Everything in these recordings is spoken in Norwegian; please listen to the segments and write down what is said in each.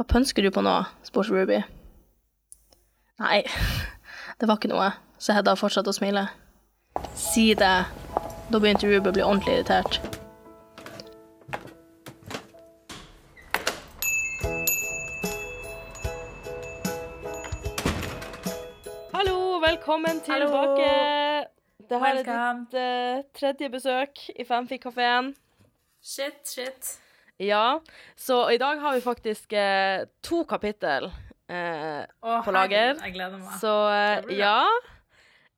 Hva pønsker du på nå, spurte Ruby? Nei, det var ikke noe. Så Hedda fortsatte å smile. Si det. Da begynte Ruby å bli ordentlig irritert. Hallo, velkommen tilbake. Det her er ditt eh, tredje besøk i Fanfic-kafeen. Shit, shit. Ja, så i dag har vi faktisk eh, to kapittel eh, Å, på lager. Jeg gleder meg. Så eh, ja.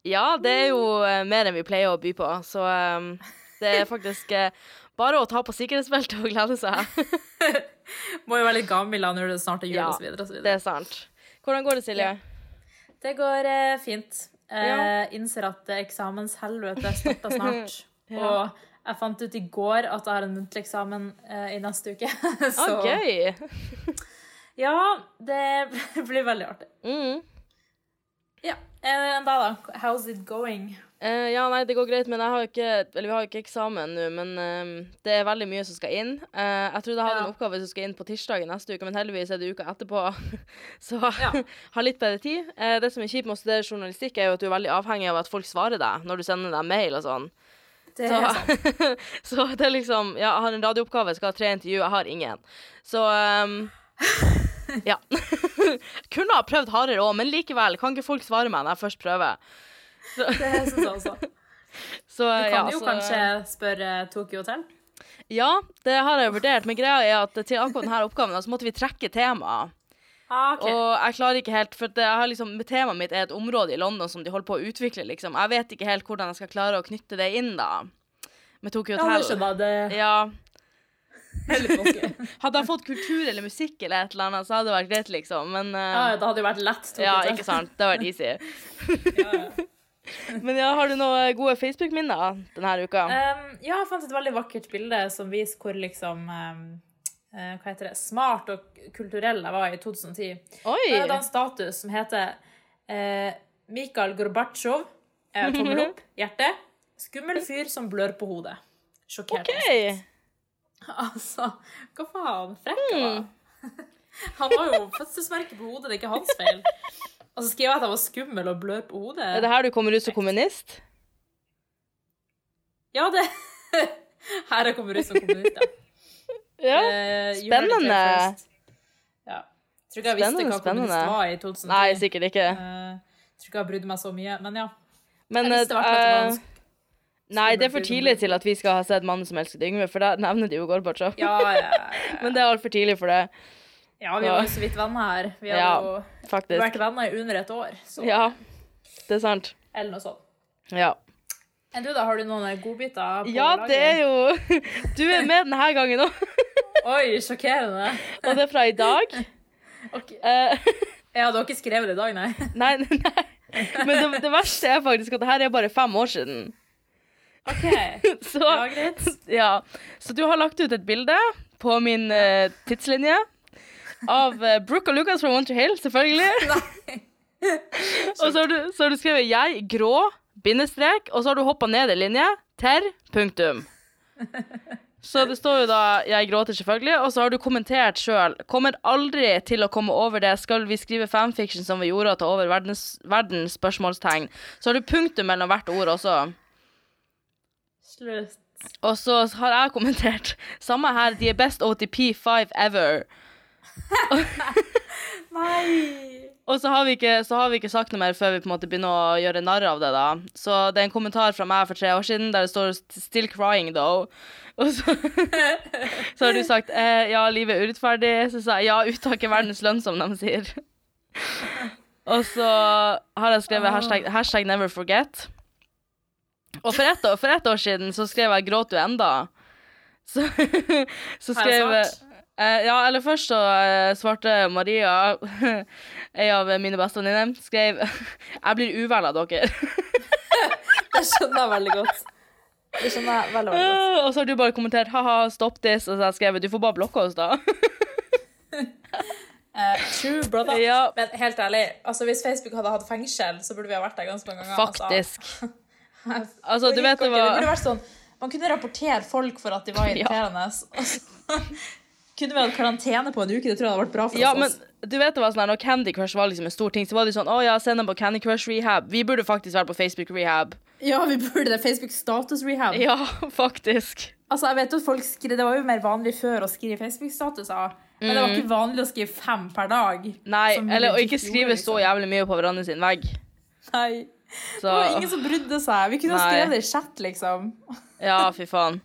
Ja, det er jo eh, mer enn vi pleier å by på. Så eh, det er faktisk eh, bare å ta på sikkerhetsbeltet og glede seg. Må jo være litt gammel da når det snart er jul Ja, og så videre og så Det er sant. Hvordan går det, Silje? Det går fint. Eh, Ja. Innser at eksamenshelvete starter snart. Ja. Og jeg fant ut i går at jeg har en muntlig eksamen uh, i neste uke. så Ah, gøy. ja, det blir veldig artig. Mm. Ja. Eh, Enn deg, da? How's it going? Uh, ja, nei, det går greit, men jeg har jo ikke Eller vi har jo ikke eksamen nå, men uh, det er veldig mye som skal inn. Eh, jeg trodde jeg hadde Ja. en oppgave som skal inn på tirsdag i neste uke, men heldigvis er det uka etterpå. Så Ja. har litt bedre tid. Eh, det som er kjipt med å studere journalistikk, er jo at du er veldig avhengig av at folk svarer deg når du sender deg mail og sånn. Det Så, så det er liksom Ja, jeg har en radiooppgave, skal ha tre intervju, jeg har ingen. Så um, Ja. Kunne ha prøvd hardere òg, men likevel, kan ikke folk svare meg når jeg først prøver? Det syns jeg også. Så, Du kan ja, jo så- kanskje spørre Tokyo Hotel. Ja, det har jeg vurdert, men greia er at til akkurat denne oppgaven så måtte vi trekke temaet. Ah, okay. Og jeg klarer ikke helt, for det, jeg har liksom, temaet mitt er et område i London som de holder på å utvikle, liksom. Jeg vet ikke helt hvordan jeg skal klare å knytte det inn, da. Med Tokyo Hotel. Ja, jeg. Det Ja. Hadde jeg fått kultur eller musikk eller et eller annet, så hadde det vært greit, liksom. Men Ja, eh, ja, det hadde jo vært lett. Tokyo ja, ikke sant. Det hadde vært easy. Ja, ja. Men ja, har du noen gode Facebook-minner denne uka? Um, ja, jeg fant et veldig vakkert bilde som viser hvor liksom um, Hva heter det? Smart og kulturell jeg var i 2010. Oi! er hadde en status som heter eh, Mikael Gorbatsjov. Eh, tommel opp. Hjerte. Skummel fyr som blør på hodet. Sjokkert. Okay. Altså, hva faen? Frekk han var. Han har jo fødselsmerke på hodet, det er ikke hans feil. Og så skriver jeg at jeg var skummel og blør på hodet. Er det her du kommer ut som kommunist? Ja, det Her jeg kommer ut som kommunist, ja. Ja. Eh, it Spennende. Ja. Tror ikke jeg visste Spennende, hva kommunist var i 2010. Nei, sikkert ikke. Eh, tror ikke jeg brydde meg så mye, men ja. Men Jeg visste i hvert fall at det var eh, Nei, det er for tidlig til at vi skal ha sett 'Mannen som elsket Yngve', for da nevner de jo Gorbatsjov. Ja, ja, ja. Men det er altfor tidlig for det, ja, vi var jo så vidt venner her. Vi har Ja, jo faktisk. vært venner i under et år. Så. Ja, det er sant. Eller noe sånt. Ja. Enn du, da? Har du noen godbiter på Ja, laget? det er jo Du er med denne gangen òg, Oi, sjokkerende. og det er fra i dag. Okay. Uh, Ja, du har ikke skrevet det i dag, nei? nei, nei, nei. Men det, det verste er faktisk at det her er bare fem år siden. OK. Så Ja, greit. Ja, så du har lagt ut et bilde på min uh, tidslinje av uh, Brooke og Lucas fra Winter Hill, selvfølgelig. Nei. og så har, du, så har du skrevet 'jeg', grå, bindestrek, og så har du hoppa ned en linje. Ter, punktum. Så det står jo da 'jeg gråter', selvfølgelig, og så har du kommentert sjøl 'kommer aldri til å komme over det', skal vi skrive fanfiction som vi gjorde, og ta over verdens, verdens spørsmålstegn. Så har du punktum mellom hvert ord også. Slutt. Og så har jeg kommentert Samme her, de er best OTP5 ever. Nei. Og så har, vi ikke, så har vi ikke sagt noe mer før vi på en måte begynner å gjøre narr av det. da. Så det er en kommentar fra meg for tre år siden der det står 'still crying though'. Og så, så har du sagt eh, 'ja, livet er urettferdig'. Så sa jeg 'ja, uttak er verdens lønn', som de sier. Og så har jeg skrevet hashtag, hashtag 'never forget'. Og for ett, år, for ett år siden så skrev jeg 'gråt du enda'? Så, så skrev jeg? Eh, ja, eller først så eh, svarte Maria, ei av mine bestevenninner, skrev 'Jeg blir uvel av dere'. Det skjønner jeg veldig godt. Det skjønner jeg veldig, veldig godt. og så har du bare kommentert 'ha-ha, stopp this', og så har jeg skrevet 'du får bare blokke oss', da. Uh, true, brother. Ja. Men helt ærlig, altså hvis Facebook hadde hatt fengsel, så burde vi ha vært der ganske mange ganger. Faktisk. Altså. Altså, du vet det det var burde vært sånn Man kunne rapportere folk for at de var irriterende. Ja. Altså, Kunne vi hatt karantene på en uke? Det tror jeg hadde vært bra for Ja, oss. men du vet det var sånn når Candy Crush var liksom en stor ting, så var det sånn Å ja, send dem på Candy Crush rehab. Vi burde faktisk være på Facebook rehab. Ja, vi burde det. Facebook status rehab. Ja, faktisk. Altså, jeg vet at folk skrev Det var jo mer vanlig før å skrive Facebook-statuser, men det var ikke vanlig å skrive fem per dag. Mm. Nei, eller å ikke skrive gjorde, så liksom. jævlig mye på hverandre sin vegg. Nei. Så Det var ingen som brydde seg. Vi kunne ha skrevet det i chat, liksom. Ja, fy faen.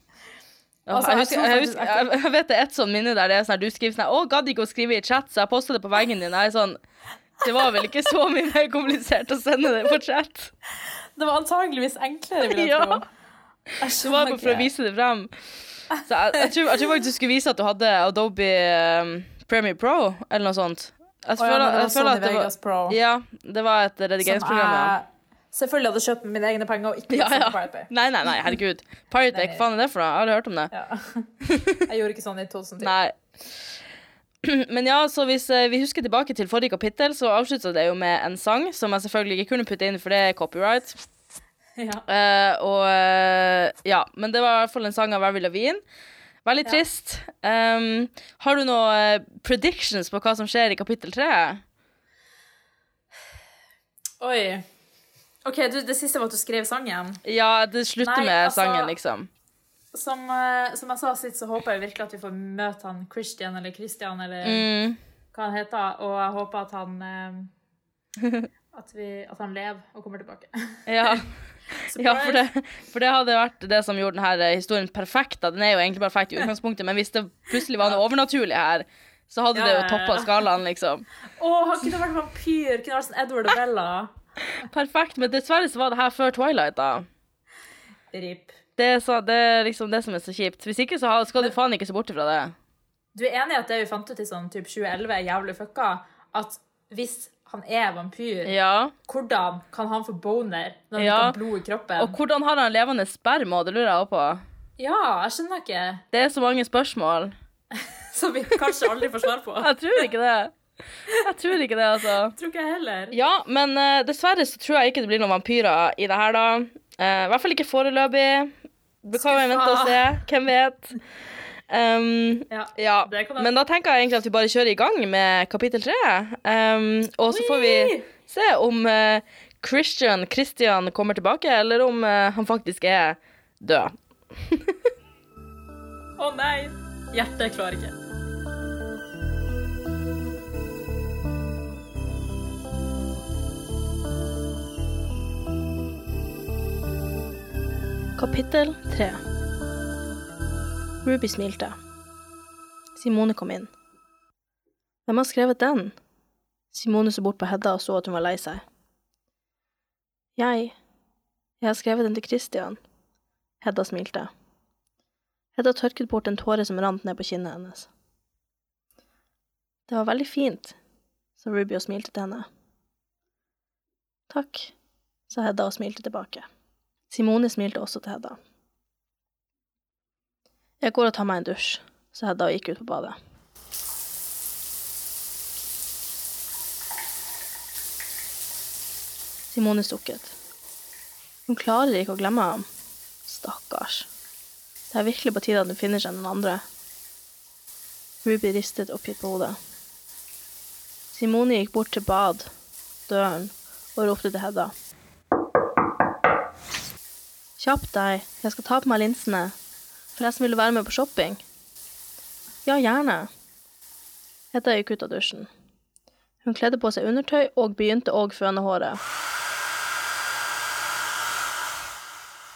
Altså, jeg, husker, jeg, husker, jeg, jeg vet det er et sånn minne der det er sånn du skriver sånn Å, gadd ikke å skrive i chat, så jeg postet det på veggen din. Jeg er sånn Det var vel ikke så mye mer komplisert å sende det på chat. Det var antageligvis enklere, vil jeg Ja. tro. Det var bare for å vise det frem. Så jeg, tror, jeg tror faktisk du skulle vise at du hadde Adobe um, Premiere Pro, eller noe sånt. Jeg ja, føler, men det var det var Pro. Ja, det var et Som redigeringsprogram. ja. jeg selvfølgelig hadde jeg kjøpt med mine egne penger og ikke Ja, ja, ja. Pirate Bay. Nei, nei, nei, herregud. Pirate Bay, hva faen er det for noe? Jeg har hørt om det. Ja. Jeg gjorde ikke sånn i 2010. Nei. Men ja, så hvis eh, vi husker tilbake til forrige kapittel, så avslutta det jo med en sang som jeg selvfølgelig ikke kunne putte inn, for det er copyright. Ja. Uh, og uh, ja, men det var i hvert fall en sang av Avril Lavigne. Veldig Ja. trist. Um, har du noen predictions på hva som skjer i kapittel tre? Oi. OK, du, det siste var at du skrev sangen. Ja, det slutter Nei, med altså- sangen, liksom. Som, eh, som jeg sa sist, så håper jeg virkelig at vi får møte han Christian eller Christian eller Mm. hva han heter, og jeg håper at han eh, at, vi, at han lever og kommer tilbake. Ja. Ja, for det, for det hadde vært det som gjorde denne historien perfekt. Da. Den er jo egentlig perfekt i utgangspunktet, men hvis det plutselig var noe overnaturlig her, så hadde Ja, det jo toppa skalaen, liksom. Å, han kunne vært vampyr! Kunne vært sånn Edward og Bella. Perfekt, men dessverre så var det her før Twilight, da. Rip. Det så, det er liksom det som er så kjipt. Hvis ikke så skal du faen ikke se bort ifra det. Du er enig i at det vi fant ut i sånn typ 2011 er jævlig fucka? At hvis han er vampyr, Ja. hvordan kan han få boner når han Ja. ikke har blod i kroppen? Og hvordan har han levende sperma? Det lurer jeg også på. Ja, jeg skjønner ikke. Det er så mange spørsmål. Som vi kanskje aldri får svar på. Jeg tror ikke det. Jeg tror ikke det, altså. Tror ikke jeg heller. Ja, men uh, dessverre så tror jeg ikke det blir noen vampyrer i det her, da. Uh, I hvert fall ikke foreløpig. Vi kan jo vente og se. Hvem vet? Um, Ja, ja. Men da tenker jeg egentlig at vi bare kjører i gang med kapittel tre. Um, og så får vi se om uh, Christian Christian kommer tilbake, eller om han faktisk er død. Å nei! Hjertet klarer ikke. Kapittel 3 Ruby smilte. Simone kom inn. Hvem har skrevet den? Simone så bort på Hedda og så at hun var lei seg. Jeg. Jeg har skrevet den til Christian. Hedda smilte. Hedda tørket bort en tåre som rant ned på kinnet hennes. Det var veldig fint, sa Ruby og smilte til henne. Takk, sa Hedda og smilte tilbake. Simone smilte også til Hedda. Jeg går og tar meg en dusj, sa Hedda og gikk ut på badet. Simone sukket. Hun klarer ikke å glemme ham. Stakkars. Det er virkelig på tide at hun finner seg noen andre. Ruby ristet oppgitt på hodet. Simone gikk bort til bad, døren, og ropte til Hedda. Kjapp deg, jeg skal ta på meg linsene. Forresten, vil du være med på shopping? Ja, gjerne. Hedda gikk ut av dusjen. Hun kledde på seg undertøy og begynte å føne håret.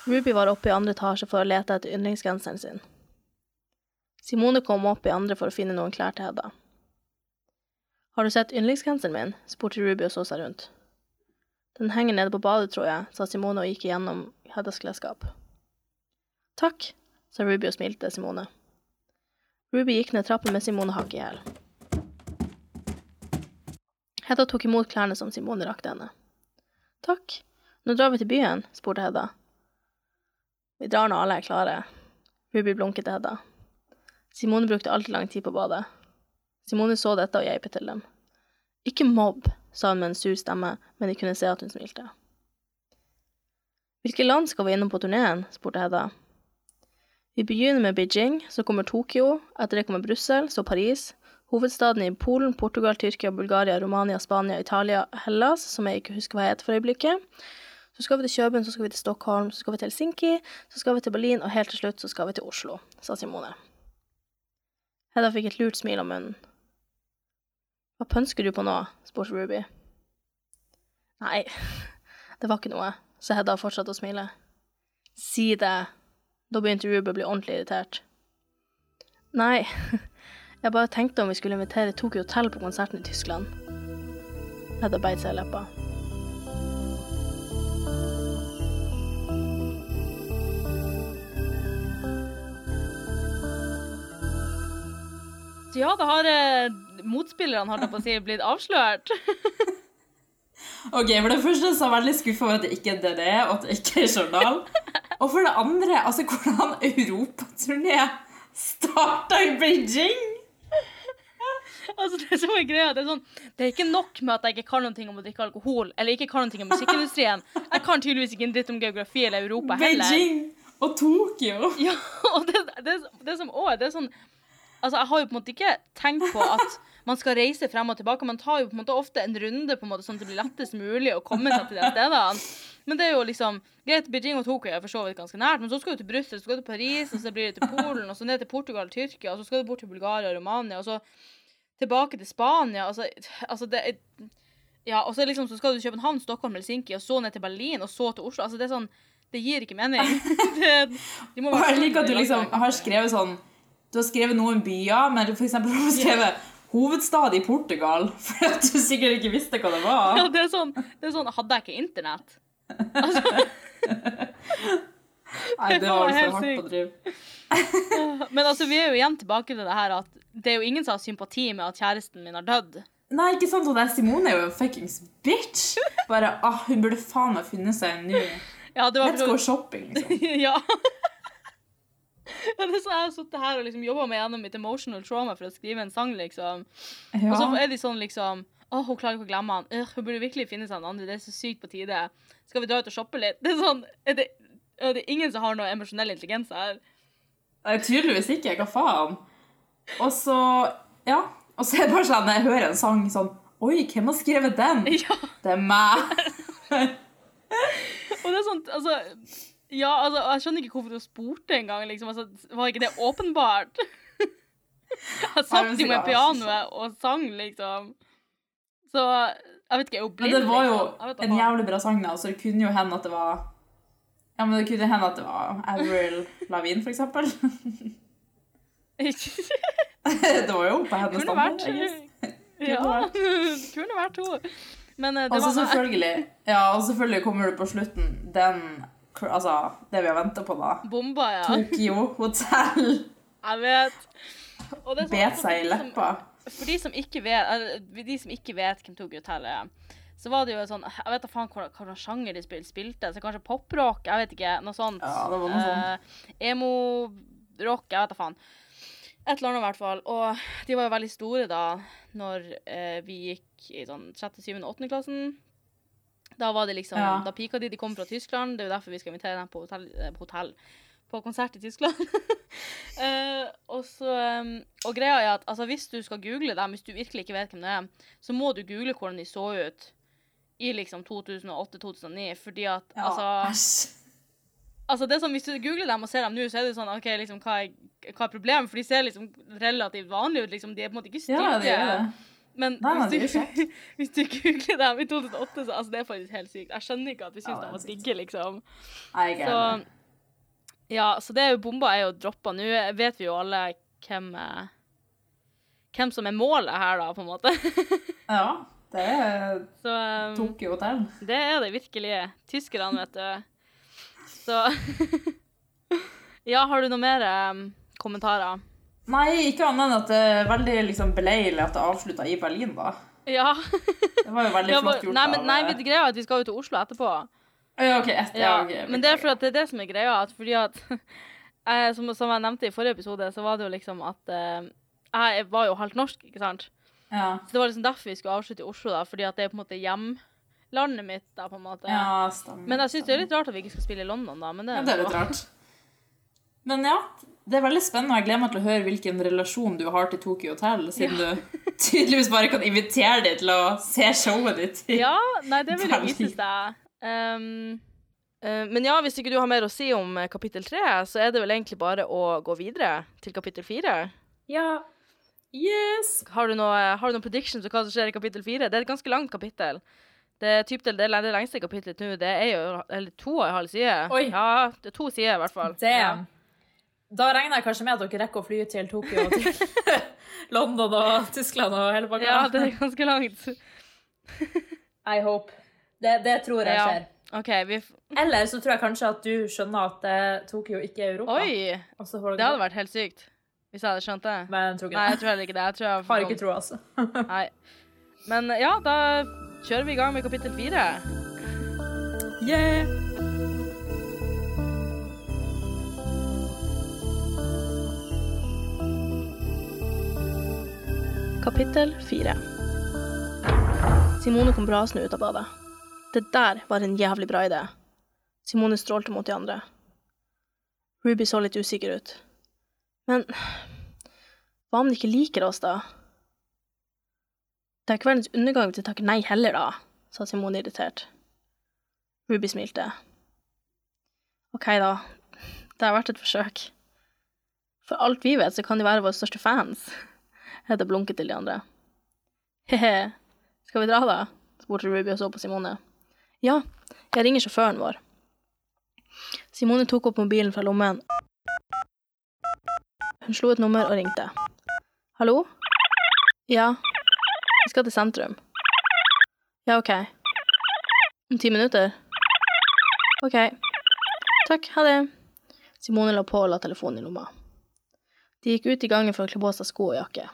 Ruby var oppe i andre etasje for å lete etter yndlingsgenseren sin. Simone kom opp i andre for å finne noen klær til Hedda. Har du sett yndlingsgenseren min? spurte Ruby og så seg rundt. Den henger nede på badet, tror jeg, sa Simone og gikk igjennom Heddas klesskap. Takk, sa Ruby og smilte til Simone. Ruby gikk ned trappen med Simone hakk i hæl. Hedda tok imot klærne som Simone rakte henne. Takk, nå drar vi til byen, spurte Hedda. Vi drar når alle er klare. Ruby blunket til Hedda. Simone brukte alltid lang tid på badet. Simone så dette og geipet til dem. Ikke mobb, sa hun med en sur stemme, men de kunne se at hun smilte. Hvilke land skal vi innom på turneen? spurte Hedda. Vi begynner med Beijing, så kommer Tokyo, etter det kommer Brussel, så Paris. Hovedstaden i Polen, Portugal, Tyrkia, Bulgaria, Romania, Spania, Italia, Hellas, som jeg ikke husker hva heter for øyeblikket. Så skal vi til København, så skal vi til Stockholm, så skal vi til Helsinki, så skal vi til Berlin, og helt til slutt så skal vi til Oslo, sa Simone. Hedda fikk et lurt smil om munnen. Hva pønsker du på nå? spurte Ruby. Nei, det var ikke noe, så Hedda fortsatte å smile. Si det. Da begynte Ruby å bli ordentlig irritert. Nei, jeg bare tenkte om vi skulle invitere Tokyo Hotel på konserten i Tyskland. Hedda beit seg i leppa. Ja, det har eh, motspillerne holdt på å si, blitt avslørt. Ok, For det første så er jeg veldig skuffa over at det ikke er DDE, og at det ikke er journal. Og for det andre, altså hvordan europaturné starta i Beijing! Altså, det som er greia, det er sånn Det er ikke nok med at jeg ikke kan noe om å drikke alkohol, eller ikke kan noe om musikkindustrien. Jeg kan tydeligvis ikke en dritt om geografi eller Europa heller. Beijing og Tokyo. Ja, og det, det, det som òg det er sånn Altså, jeg har jo på en måte ikke tenkt på at man skal reise frem og tilbake. Man tar jo på en måte ofte en runde på en måte sånn at det blir lettest mulig å komme seg til de stedene. Men det er jo liksom Greit, Beijing og Tokyo er for så vidt ganske nært, men så skal du til Brussel, så skal du til Paris, og så blir det til Polen, og så ned til Portugal og Tyrkia, og så skal du bort til Bulgaria og Romania, og så tilbake til Spania. Altså, altså det er Ja, og så liksom så skal du til København, Stockholm, Helsinki, og så ned til Berlin, og så til Oslo. Altså, det er sånn Det gir ikke mening. Det, de Og jeg liker at du liksom har skrevet sånn Du har skrevet noen byer, men for eksempel har du skrevet hovedstad i Portugal, for at du sikkert ikke visste hva det var. Ja, det er sånn, det er sånn Hadde jeg ikke internett? Altså, Nei, det var altså hardt sykt. å drive. men altså, vi er jo igjen tilbake til det her at det er jo ingen som har sympati med at kjæresten min har dødd. Nei, ikke sant? Og det er Simone er jo en fuckings bitch. Bare, ah, Hun burde faen meg funnet seg en ny Ja, Let's go shopping, liksom. ja. ja. Det er så jeg har sittet her og liksom jobba meg gjennom mitt emotional trauma for å skrive en sang, liksom. Og så er de sånn liksom Å, hun klarer ikke å glemme han. Øh, hun burde virkelig finne seg en andre. Det er så sykt på tide. Skal vi dra ut og shoppe litt? Det er sånn Er det, er det ingen som har noe emosjonell intelligens her? Nei, tydeligvis ikke. Hva faen? Og så Ja. Og så er det bare sånn jeg hører en sang sånn Oi, hvem har skrevet den? Ja. Det er meg. Og det er sånn, altså Ja, altså, jeg skjønner ikke hvorfor hun spurte engang, liksom. Altså, var ikke det åpenbart? Jeg satt jo med pianoet og sang, liksom. Så jeg vet ikke, jeg er jo Men det var jo liksom. En jævlig bra sang, da, så det kunne jo hende at det var Ja, men det kunne hende at det var Avril Lavigne, for eksempel. det var jo på hennes standard. Ja, det kunne vært henne. Men eh, det Og så var selvfølgelig Ja, og selvfølgelig kommer du på slutten den Altså, det vi har venta på, da. bomba, ja. Tokyo hotell Jeg vet. Og det bet seg i for de som- leppa. For de som ikke vet, eller, de som ikke vet hvem Tokyo Hotel er, så var det jo sånn Jeg vet da faen slags sjanger de spil, spilte. Så kanskje poprock? Jeg vet ikke. Noe sånt. Ja, det var noe sånt. Eh, Emo-rock? Jeg vet da faen. Et eller annet i hvert fall. Og de var jo veldig store da når eh, vi gikk i sånn sjette, syvende, åttende klassen. Da var det liksom, Ja. da pika de. De kom fra Tyskland. Det er jo derfor vi skal invitere dem på hotell. eh, På, hotell, på konsert i Tyskland. uh, og, så, um, og greia er at altså, hvis du skal google dem, hvis du virkelig ikke vet hvem det er, så må du google hvordan de så ut i liksom 2008-2009, fordi at Ja, altså æsj. Altså, det sånn, Hvis du googler dem og ser dem nå, så er det sånn OK, liksom, hva er, hva er problemet? For de ser liksom relativt vanlige ut. liksom, De er på en måte ikke stygge. Ja, det er det. Men Nei, hvis, du, hvis du googler dem i 2008, så altså, det er faktisk helt sykt. Jeg skjønner ikke at vi syns er de var digge, liksom. Så ja, så det er jo bomba er jo droppa. Nå vet vi jo alle hvem eh, hvem som er målet her, da, på en måte. Ja, det er Så um, Tokyo Hotel. det er det virkelig. Tyskerne, vet du. Så Ja, har du noe mer um, kommentarer? Nei, ikke annet enn at det er veldig liksom, beleilig at det avslutta i Berlin, da. Ja. Det var jo veldig flott gjort nei, men, nei, men greia er at vi skal jo til Oslo etterpå. Ja, ok, etter, ja, Ja, ok, men det er fordi at det er det som er greia. At fordi at som, som jeg nevnte i forrige episode, så var det jo liksom at eh, jeg var jo halvt norsk, ikke sant? Ja, Så det var liksom derfor vi skulle avslutte i Oslo, da, fordi at det er på en måte hjemlandet mitt. da, på en måte. ja stemmer. Men jeg syns det er litt rart at vi ikke skal spille i London, da. Men det ja, det er litt rart. Men ja, det er veldig spennende, jeg gleder meg til å høre hvilken relasjon du har til Tokyo Hotel, siden du tydeligvis bare kan invitere dem til å se showet ditt. Ja, nei, det vil jo vise seg. Um, uh, men ja, hvis ikke du har mer å si om eh, kapittel tre, så er det vel egentlig bare å gå videre til kapittel fire. Ja. Yes! Har du noe, har du noen predictions om hva som skjer i kapittel fire? Det er et ganske langt kapittel. Det typ det, det, det lengste kapittelet nå, det er jo eller to og en halv side. Oi. Ja, det er to sider i hvert fall. Damn. Da regner jeg kanskje med at dere rekker å fly til Tokyo og til London og Tyskland og hele pakka. Ja, det er ganske langt. I hope. Det, det tror jeg Ja. skjer. Okay, vi Eller så tror jeg kanskje at du skjønner at eh, Tokyo ikke er Europa. Oi! Det hadde vært helt sykt hvis jeg hadde skjønt det. Men jeg tror ikke Nei, jeg tror heller ikke det. Jeg tror jeg Har ikke tro, altså. Nei. Men ja, da kjører vi i gang med kapittel fire. Yeah! Kapittel fire. Simone kom brasende ut av badet. Det der var en jævlig bra idé. Simone strålte mot de andre. Ruby så litt usikker ut. Men hva om de ikke liker oss, da? Det er ikke verdens undergang hvis de takker nei heller, da, sa Simone irritert. Ruby smilte. Ok, da. Det har vært et forsøk. For alt vi vet, så kan de være våre største fans. Hedda blunket til de andre. He-he, skal vi dra, da? spurte Ruby og så på Simone. Ja, jeg ringer sjåføren vår. Simone tok opp mobilen fra lommen. Hun slo et nummer og ringte. Hallo? Ja, vi skal til sentrum. Ja, OK. Om ti minutter? OK. Takk, ha det. Simone la på og la telefonen i lomma. De gikk ut i gangen for å kle på seg sko og jakke.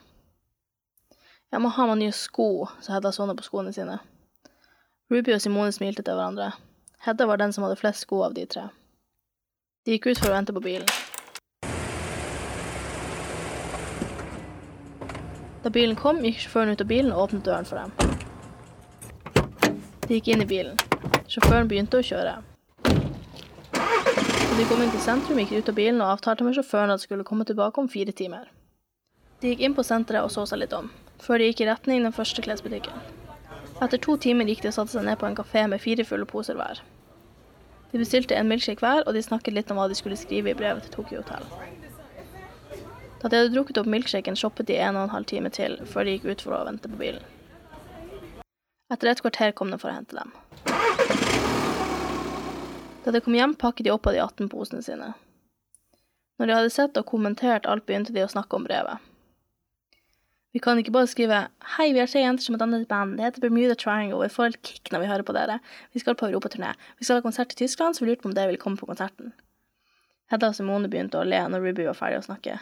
Jeg må ha meg nye sko, sa Hedda sånn på skoene sine. Ruby og Simone smilte til hverandre. Hedda var den som hadde flest sko av de tre. De gikk ut for å vente på bilen. Da bilen kom, gikk sjåføren ut av bilen og åpnet døren for dem. De gikk inn i bilen. Sjåføren begynte å kjøre. Da de kom inn til sentrum, gikk de ut av bilen og avtalte med sjåføren at de skulle komme tilbake om fire timer. De gikk inn på senteret og så seg litt om, før de gikk i retning den første klesbutikken. Etter to timer gikk de og satte seg ned på en kafé med fire fulle poser hver. De bestilte en milkshake hver, og de snakket litt om hva de skulle skrive i brevet til Tokyo Hotel. Da de hadde drukket opp milkshaken, shoppet de en og en halv time til, før de gikk ut for å vente på bilen. Etter et kvarter kom den for å hente dem. Da de kom hjem, pakket de opp av de 18 posene sine. Når de hadde sett og kommentert alt, begynte de å snakke om brevet. Vi kan ikke bare skrive 'Hei, vi er tre jenter som et annet et band. Det heter Bermuda Triangle, vi får helt kick når vi hører på dere. Vi skal på europaturné. Vi skal ha konsert i Tyskland, så vi lurte på om dere ville komme på konserten.' Hedda og Simone begynte å le når Ruby var ferdig å snakke.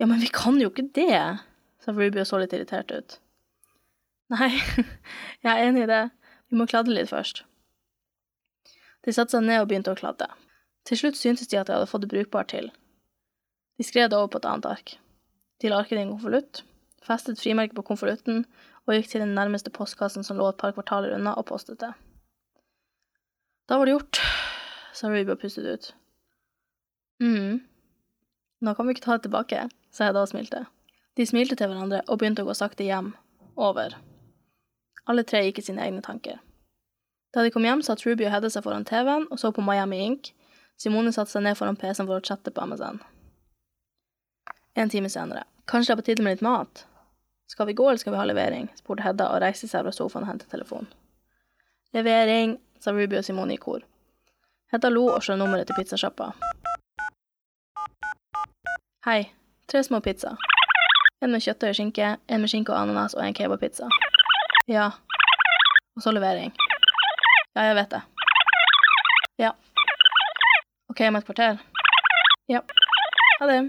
'Ja, men vi kan jo ikke det', sa Ruby og så litt irritert ut. 'Nei, jeg er enig i det. Vi må kladde litt først.' De satte seg ned og begynte å kladde. Til slutt syntes de at de hadde fått det brukbart til. De skrev det over på et annet ark. De la arket i en konvolutt, festet frimerket på konvolutten og gikk til den nærmeste postkassen som lå et par kvartaler unna, og postet det. Da var det gjort, sa Ruby og pustet ut. mm, Nå kan vi ikke ta det tilbake, sa jeg da og smilte. De smilte til hverandre og begynte å gå sakte hjem, over. Alle tre gikk i sine egne tanker. Da de kom hjem, satt Ruby og Hedda seg foran TV-en og så på Miami Ink. Simone satte seg ned foran PC-en for å chatte på Amazon. En time senere. Kanskje det er på tide med litt mat? Skal vi gå, eller skal vi ha levering? spurte Hedda og reiste seg fra sofaen og hentet telefonen. Levering, sa Ruby og Simone i kor. Hedda lo og slå nummeret til pizzasjappa. Hei, tre små pizza. En med kjøttdeig og skinke, en med skinke og ananas og en kebabpizza. Ja. Og så levering. Ja, jeg vet det. Ja. OK, om et kvarter? Ja. Ha det.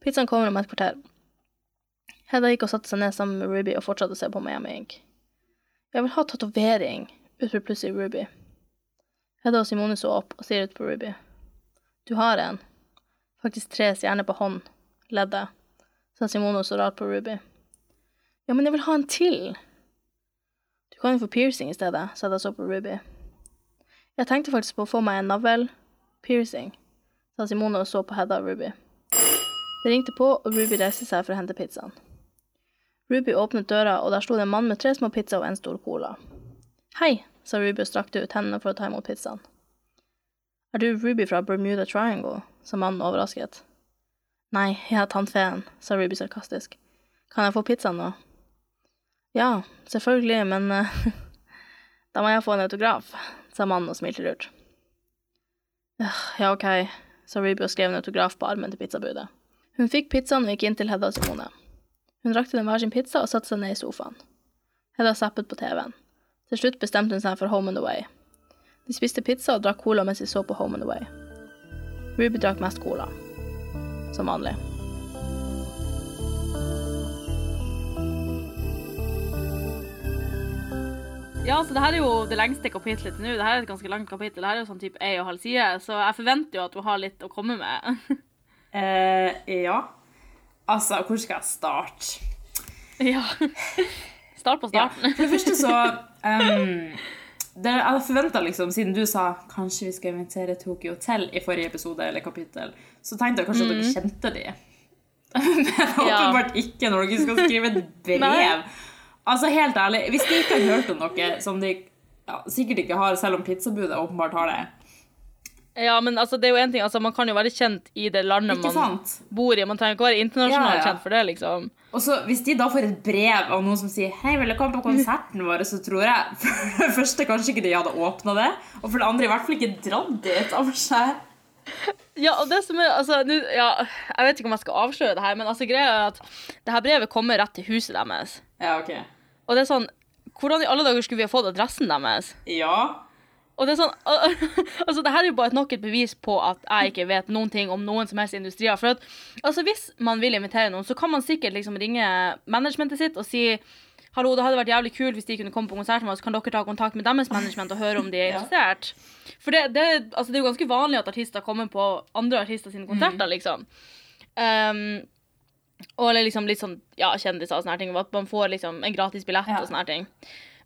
Pizzaen kommer om et kvarter. Hedda gikk og satte seg ned sammen med Ruby og fortsatte å se på Miami Ink. Jeg vil ha tatovering, utbrøt plutselig Ruby. Hedda og Simone så opp og stirret på Ruby. Du har en. Faktisk tre stjerner på hånd. Leddet, sa Simone og så rart på Ruby. Ja, men jeg vil ha en til. Du kan jo få piercing i stedet, sa jeg så på Ruby. Jeg tenkte faktisk på å få meg en navl-piercing, sa Simone og så på Hedda og Ruby. Det ringte på, og Ruby reiste seg for å hente pizzaen. Ruby åpnet døra, og der sto det en mann med tre små pizzaer og en stor cola. Hei, sa Ruby og strakte ut hendene for å ta imot pizzaen. Er du Ruby fra Bermuda Triangle? sa mannen overrasket. Nei, jeg er tannfeen, sa Ruby sarkastisk. Kan jeg få pizzaen nå? Ja, selvfølgelig, men eh, da må jeg få en autograf, sa mannen og smilte lurt. «Øh, Ja, ok, sa Ruby og skrev en autograf på armen til pizzabudet. Hun fikk pizzaen og gikk inn til Hedda og Simone. Hun rakte dem hver sin pizza og satte seg ned i sofaen. Hedda zappet på TV-en. Til slutt bestemte hun seg for Home and Away. De spiste pizza og drakk cola mens de så på Home and Away. Ruby drakk mest cola. Som vanlig. Ja, så det her er jo det lengste kapitlet til nå. Det her er et ganske langt kapittel. Det her er jo sånn type ei og halv side, så jeg forventer jo at du har litt å komme med. Eh, ja. Altså, hvor skal jeg starte? ja. Start på Ja. starten. For det første så um, det, Jeg forventa, liksom, siden du sa kanskje vi skal invitere Tokyo Hotel i forrige episode eller kapittel, så tenkte jeg kanskje at dere kjente de. Men Ja. åpenbart ikke når dere skal skrive et brev. Altså, helt ærlig, hvis de ikke har hørt om noe som de ja, sikkert ikke har, selv om pizzabudet åpenbart har det, Ja, men altså, det er jo en ting, altså, man kan jo være kjent i det landet ikke man sant? bor i. Man trenger ikke være internasjonalt Ja, ja. kjent for det, liksom. Og så Hvis de da får et brev av noen som sier 'Hei, komme på konserten vår', så tror jeg for det første kanskje ikke de hadde åpna det, og for det andre i hvert fall ikke dratt dit av seg. Ja, og det som er, altså, nu, ja, Jeg vet ikke om jeg skal avsløre det her, men altså, greia er at det her brevet kommer rett til huset deres. Ja, ok. Og det er sånn Hvordan i alle dager skulle vi ha fått adressen deres? Ja. Og det er sånn Altså, det her er jo bare nok et bevis på at jeg ikke vet noen ting om noen som helst industrier. For at, altså, hvis man vil invitere noen, så kan man sikkert liksom ringe managementet sitt og si Hallo, det hadde vært jævlig kult hvis de kunne komme på konsert med oss. kan dere ta kontakt med deres management og høre om de er Ja. interessert. For det, det, altså, det er jo ganske vanlig at artister kommer på andre artister sine konserter, liksom. Um, og eller liksom litt sånn ja, kjendiser og sånne ting. At man får liksom en gratis billett Ja. og sånne ting.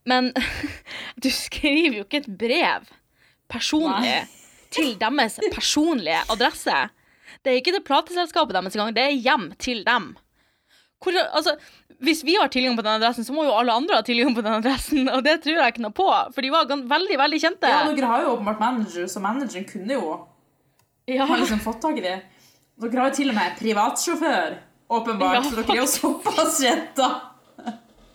Men du skriver jo ikke et brev personlig Nei. til deres personlige adresse. Det er ikke det plateselskapet deres engang, det er hjem til dem. Hvor, altså, hvis vi har tilgang på den adressen, så må jo alle andre ha tilgang på den adressen, og det tror jeg ikke noe på, for de var veldig, veldig kjente. ja, dere har jo åpenbart manager, så manageren kunne jo Ja. ha liksom fått tak i det. Dere har jo til og med privatsjåfør, åpenbart, Ja, så dere er jo såpass kjente.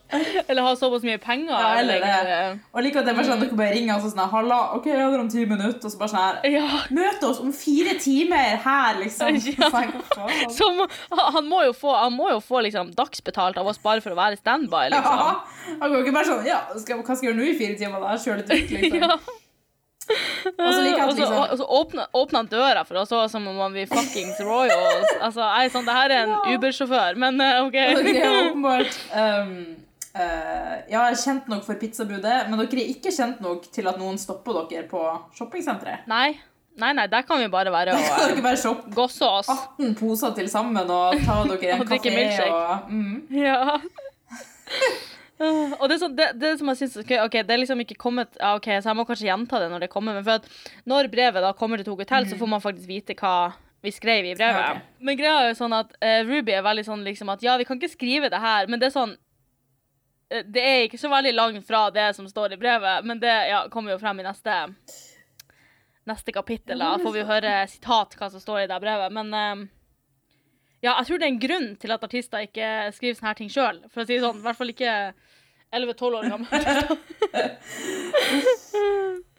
Eller ha såpass mye penger. Ja, eller det. Og like at det er bare sånn dere bare ringer og så sånn Halla, OK, jeg der om ti minutter, og så bare sånn her Ja. Møt oss om fire timer her, liksom. Ja. Så han må jo få, han må jo få liksom, dagsbetalt av oss bare for å være standby, liksom. Ja. Han går ikke bare sånn Ja, skal, hva skal jeg gjøre nå i fire timer? da? Kjøre litt ut, liksom. Ja. Og så liker liksom og så åpner, åpner han døra for oss også, som om han blir fuckings royals. Altså, jeg sånn, det her er en. Uber-sjåfør, men eh, OK. okay åpenbart um, eh, Ja, kjent nok for pizzabudet, men dere er ikke kjent nok til at noen stopper dere på shoppingsenteret. Nei. Nei, nei, der kan vi bare være og bare gosse oss. 18 poser til sammen og ta dere en Og kafé milkshake. og mm. Ja. Uh, og det, er sånn, det, det som jeg synes, ok, okay, det er liksom ikke kommet ja, ok, Så jeg må kanskje gjenta det når det kommer. Men for at når brevet da kommer til Tog Hotel, så får man faktisk vite hva vi skrev i brevet. Ja, ok. Men greia er jo sånn at uh, Ruby er veldig sånn liksom at ja, vi kan ikke skrive det her, men det er sånn Det er ikke så veldig langt fra det som står i brevet, men det ja, kommer jo frem i neste Neste kapittel. Da får vi jo høre sitat hva som står i det brevet. Men eh, ja, jeg tror det er en grunn til at artister ikke skriver sånne her ting sjøl. For å si det sånn, i hvert fall ikke 11-12 år gammel.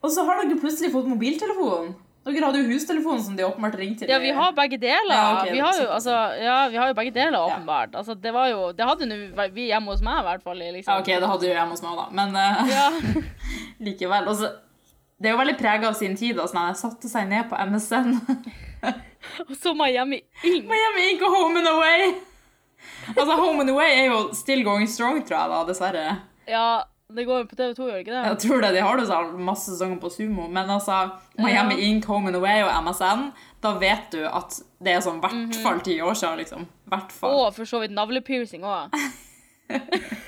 Og så har dere plutselig fått mobiltelefon. Dere hadde jo hustelefonen som de åpenbart ringte til. Ja, vi har begge deler. Ja, okay, vi, har jo, altså, ja, vi har jo begge deler, åpenbart. Altså, det var jo Det hadde jo vi hjemme hos meg, i hvert fall. Liksom. Ja, OK, det hadde jo hjemme hos meg, da. Men uh, Ja. likevel. Altså, det er jo veldig prega av sin tid. at Jeg satte seg ned på MSN. Og så må jeg hjem i Ing. Miami Ink og Home and Away! Altså, Home and Away er jo still going strong, tror jeg, da, dessverre. Ja, det går jo på TV2, gjør det ikke det? Jeg tror det, De har sånn masse sesonger på Sumo, men altså Miami Ja. Ink, Home and Away og MSN, da vet du at det er sånn i hvert Mhm. fall ti år siden, liksom. Hvert fall. Og for så vidt navlepiercing òg.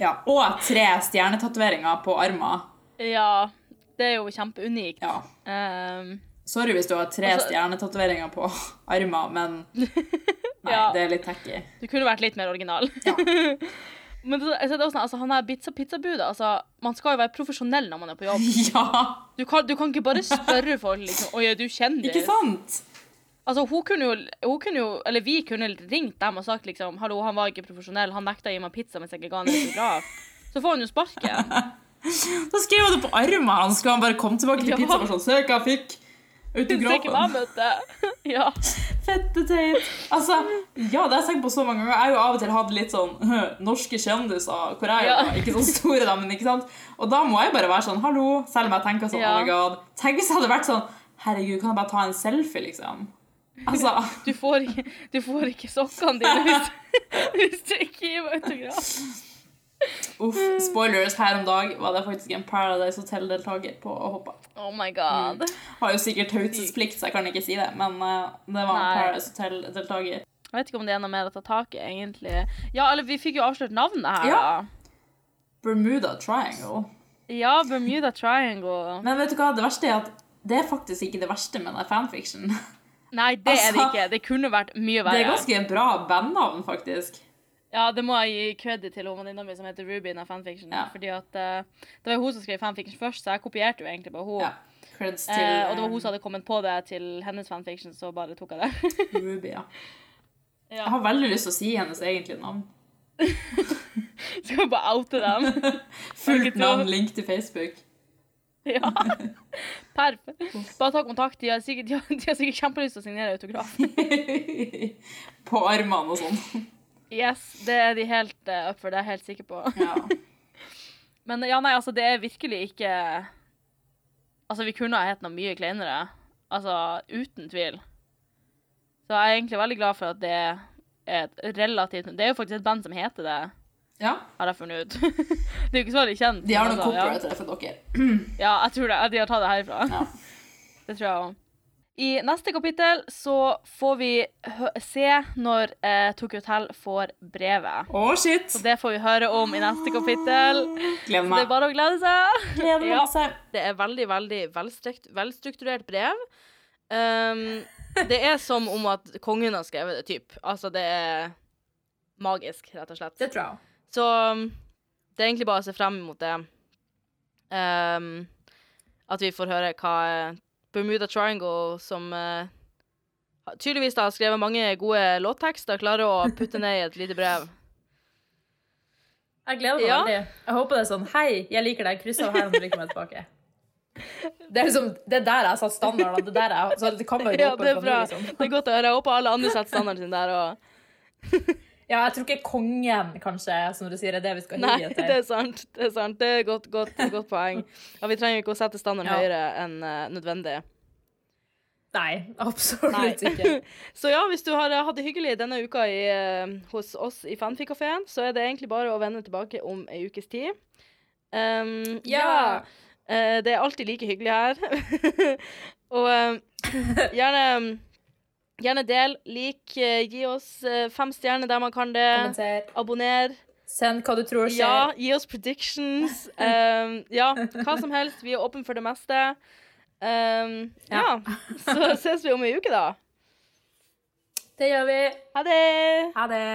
Ja. Og tre stjernetatoveringer på armer. Ja, det er jo kjempeunikt. Ja. Um, Sorry hvis du har tre Altså- stjernetatoveringer på armer, men Nei, Ja. det er litt tacky. Du kunne vært litt mer original. Ja. Men det, altså, det er sånn, altså, han er pizza pizzabudet. Altså, man skal jo være profesjonell når man er på jobb. ja! Du kan, du kan ikke bare spørre folk liksom, Oi, er du kjendis? Ikke sant? Altså, hun kunne jo, hun kunne jo Eller vi kunne ringt dem og sagt liksom Hallo, han var ikke profesjonell. Han nekta å gi meg pizza mens jeg ikke ga han en autograf. Så får han jo sparken. Da skrev han det på armen hans. Skulle han bare komme tilbake til Ja. pizza og sånn hva jeg fikk! Autografen. Ja. Fette teit. Altså, ja, det har jeg tenkt på så mange ganger. Jeg har jo av og til hatt litt sånn «Hø, norske kjendiser hvor jeg Ja. ikke sånn store, da, men ikke sant? Og da må jeg bare være sånn hallo, selv om jeg tenker sånn Ja. oh my god. Tenk hvis jeg hadde vært sånn herregud, kan jeg bare ta en selfie, liksom? Altså, Du får ikke, du får ikke sokkene dine hvis, hvis du ikke gir meg autograf. Uff. Spoilers, her om dag var det faktisk en Paradise Hotel-deltaker på å hoppe. Oh my god. Har jo sikkert taushetsplikt, så jeg kan ikke si det, men uh, det var en Nei. Paradise Hotel-deltaker. Jeg vet ikke om det er noe mer å ta tak i, egentlig. Ja, eller vi fikk jo avslørt navnet her, Ja. da. Bermuda Triangle. Ja, Bermuda Triangle. Men vet du hva, det verste er at det er faktisk ikke det verste med den fanfiction. Nei, det er det Altså, ikke. Det kunne vært mye verre. Det er ganske bra bandnavn, faktisk. Ja, det må jeg gi credit til venninna mi som heter Ruby av fanfiction. Ja. Fordi at uh, det var jo hun som skrev fanfiction først, så jeg kopierte jo egentlig bare hun. Ja. Til Eh, og det var hun eh, som hadde kommet på det til hennes fanfiction, så bare tok jeg det. Ruby. Ja. ja. Jeg har veldig lyst til å si hennes egentlige navn. Skal vi bare oute dem? Fullt navn, link til Facebook. Ja. Perf. Bare ta kontakt. De har sikkert, de har, de har sikkert kjempelyst til å signere autograf. På armene og sånn. Yes, det er de helt uh, up for, det er jeg helt sikker på. Ja. Men ja, nei, altså, det er virkelig ikke Altså, vi kunne ha hett noe mye kleinere. Altså, uten tvil. Så jeg er egentlig veldig glad for at det er et relativt Det er jo faktisk et band som heter det, ja. har jeg funnet ut. det er jo ikke så veldig kjent. De har noe altså, ja. copyright der for dere. Ja, jeg tror det. De har tatt det herifra. Ja. Det tror jeg òg. I neste kapittel så får vi hø se når eh, Tokyo Hotel får brevet. Å, shit! Så det får vi høre om i neste kapittel. Gleder Så det er bare å glede seg. Gleder meg Ja. Det er veldig, veldig velstrukturert brev. Um, det er som om at kongen har skrevet det, typ. Altså, det er magisk, rett og slett. Det tror jeg. Så um, det er egentlig bare å se frem mot det. Um, at vi får høre hva Bermuda Triangle, som uh, tydeligvis da har skrevet mange gode låttekster, klarer å putte ned i et lite brev. Jeg gleder meg Ja. veldig. Jeg håper det er sånn Hei, jeg liker deg. Kryss av her om du liker meg tilbake. Det er liksom, det er der jeg har satt standarden. Det, der jeg, så det kan Ja, det er bra. liksom. Det er godt å høre. Jeg håper alle andre setter standarden sin der òg. Ja, jeg tror ikke kongen, kanskje, som du sier, er det vi skal Nei, hige det er sant. Det er sant. Det er godt, godt, godt poeng. Og vi trenger ikke å sette standarden Ja. høyere enn uh, nødvendig. Nei, absolutt Nei. ikke. Så ja, hvis du har hatt det hyggelig denne uka i, eh, hos oss i Fanfikafeen, så er det egentlig bare å vende tilbake om ei ukes tid. Um, ja. Eh, det er alltid like hyggelig her. Og gjerne Gjerne del, lik, eh, gi oss eh, fem stjerner der man kan det. Kommenter. Abonner. Send hva du tror skjer. Ja, gi oss predictions. Um, ja, hva som helst. Vi er åpne for det meste. Um, ja. Så ses vi om ei uke, da. Det gjør vi. Ha det! Ha det.